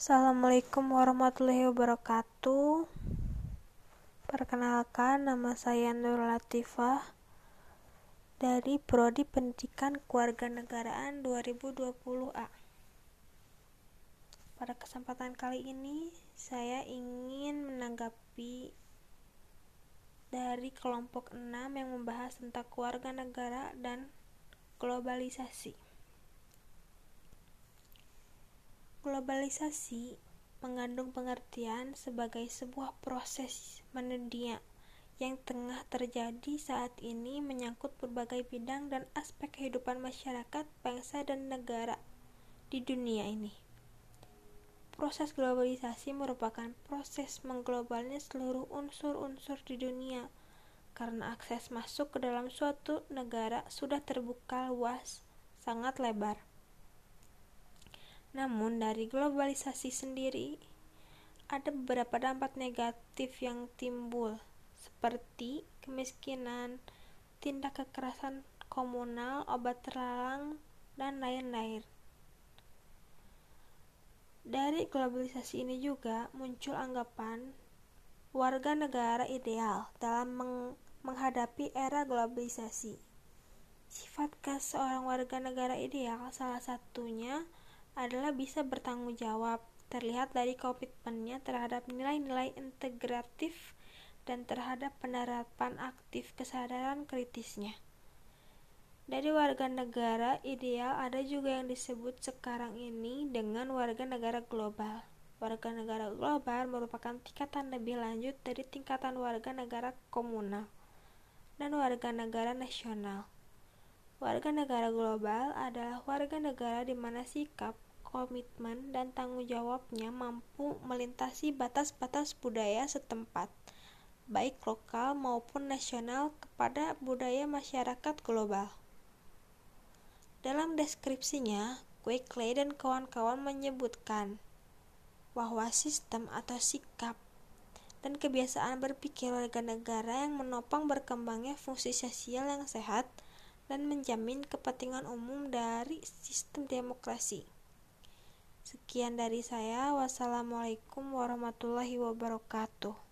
Assalamualaikum warahmatullahi wabarakatuh. Perkenalkan, nama saya Nur Latifah dari Prodi Pendidikan Kewarganegaraan 2020A. Pada kesempatan kali ini, saya ingin menanggapi dari kelompok 6 yang membahas tentang keluarga negara dan globalisasi. Globalisasi mengandung pengertian sebagai sebuah proses mendunia yang tengah terjadi saat ini menyangkut berbagai bidang dan aspek kehidupan masyarakat, bangsa, dan negara di dunia ini. Proses globalisasi merupakan proses mengglobalnya seluruh unsur-unsur di dunia karena akses masuk ke dalam suatu negara sudah terbuka luas, sangat lebar. Namun, dari globalisasi sendiri, ada beberapa dampak negatif yang timbul, seperti kemiskinan, tindak kekerasan komunal, obat terlarang, dan lain-lain. Dari globalisasi ini juga muncul anggapan warga negara ideal dalam meng menghadapi era globalisasi. Sifat khas seorang warga negara ideal salah satunya adalah bisa bertanggung jawab, terlihat dari komitmennya terhadap nilai-nilai integratif dan terhadap penerapan aktif kesadaran kritisnya. Dari warga negara ideal ada juga yang disebut sekarang ini dengan warga negara global. Warga negara global merupakan tingkatan lebih lanjut dari tingkatan warga negara komunal dan warga negara nasional. Warga negara global adalah warga negara di mana sikap, komitmen, dan tanggung jawabnya mampu melintasi batas-batas budaya setempat, baik lokal maupun nasional kepada budaya masyarakat global. Dalam deskripsinya, Clay dan kawan-kawan menyebutkan bahwa sistem atau sikap dan kebiasaan berpikir warga negara yang menopang berkembangnya fungsi sosial yang sehat dan menjamin kepentingan umum dari sistem demokrasi. Sekian dari saya. Wassalamualaikum warahmatullahi wabarakatuh.